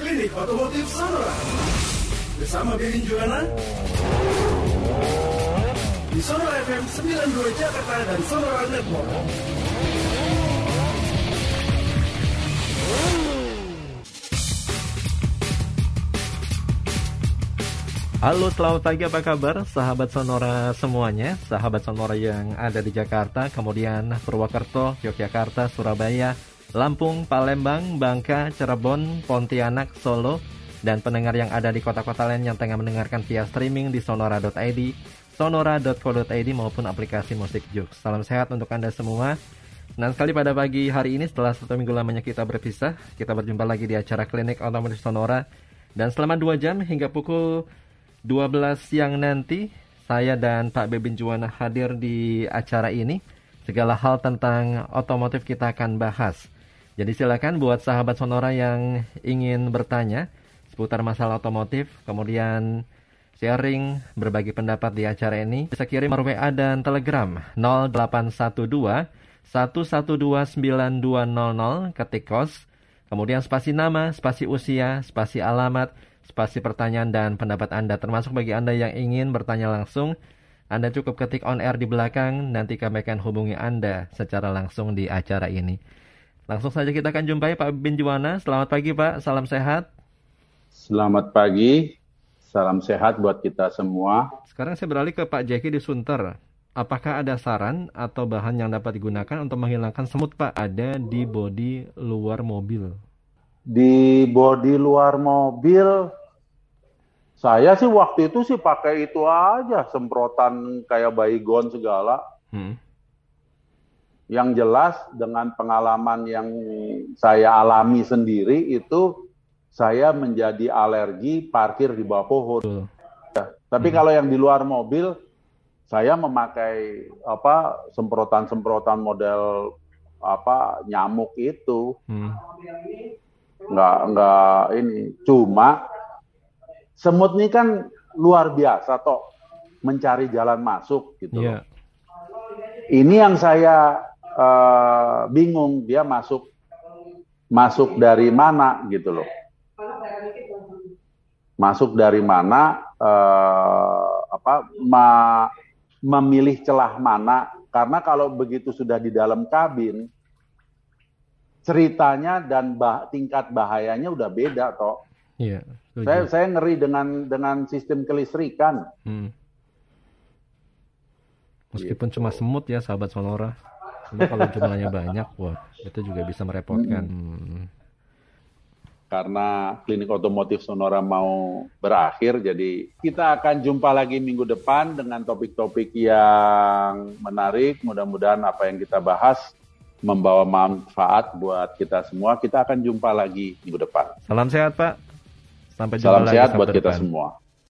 Klinik Otomotif Sonora bersama Birin Juwana di Sonora FM 92 Jakarta dan Sonora Network. Halo, selamat pagi. Apa kabar, sahabat Sonora semuanya? Sahabat Sonora yang ada di Jakarta, kemudian Purwokerto, Yogyakarta, Surabaya, Lampung, Palembang, Bangka, Cirebon, Pontianak, Solo, dan pendengar yang ada di kota-kota lain yang tengah mendengarkan via streaming di sonora.id, sonora.co.id maupun aplikasi musik Juk. Salam sehat untuk Anda semua. Dan sekali pada pagi hari ini setelah satu minggu lamanya kita berpisah, kita berjumpa lagi di acara Klinik Otomotif Sonora. Dan selama dua jam hingga pukul 12 siang nanti saya dan Pak Bebin Juwana hadir di acara ini. Segala hal tentang otomotif kita akan bahas. Jadi silakan buat sahabat Sonora yang ingin bertanya seputar masalah otomotif, kemudian sharing, berbagi pendapat di acara ini, bisa kirim WA dan Telegram 0812 1129200 ketik kos, kemudian spasi nama, spasi usia, spasi alamat, spasi pertanyaan dan pendapat Anda. Termasuk bagi Anda yang ingin bertanya langsung, Anda cukup ketik on air di belakang, nanti kami akan hubungi Anda secara langsung di acara ini. Langsung saja kita akan jumpai Pak Bin Juwana. Selamat pagi Pak, salam sehat. Selamat pagi, salam sehat buat kita semua. Sekarang saya beralih ke Pak Jeki di Sunter. Apakah ada saran atau bahan yang dapat digunakan untuk menghilangkan semut Pak? Ada di bodi luar mobil. Di bodi luar mobil saya sih waktu itu sih pakai itu aja semprotan kayak baygon segala. Hmm. Yang jelas dengan pengalaman yang saya alami sendiri itu saya menjadi alergi parkir di bawah pohon. Ya, tapi hmm. kalau yang di luar mobil saya memakai apa semprotan-semprotan model apa nyamuk itu. Hmm. Nggak nggak ini cuma semut ini kan luar biasa toh mencari jalan masuk gitu yeah. Ini yang saya uh, bingung dia masuk masuk dari mana gitu loh. Masuk dari mana uh, apa ma, memilih celah mana karena kalau begitu sudah di dalam kabin ceritanya dan bah, tingkat bahayanya udah beda toh. Iya. Saya saya ngeri dengan dengan sistem kelistrikan. Hmm. Meskipun gitu. cuma semut ya sahabat Sonora. Tapi kalau jumlahnya banyak, wah itu juga bisa merepotkan. Hmm. Karena klinik otomotif Sonora mau berakhir, jadi kita akan jumpa lagi minggu depan dengan topik-topik yang menarik. Mudah-mudahan apa yang kita bahas membawa manfaat buat kita semua. Kita akan jumpa lagi minggu depan. Salam sehat Pak. Sampai jumpa Salam lagi sehat buat kita semua.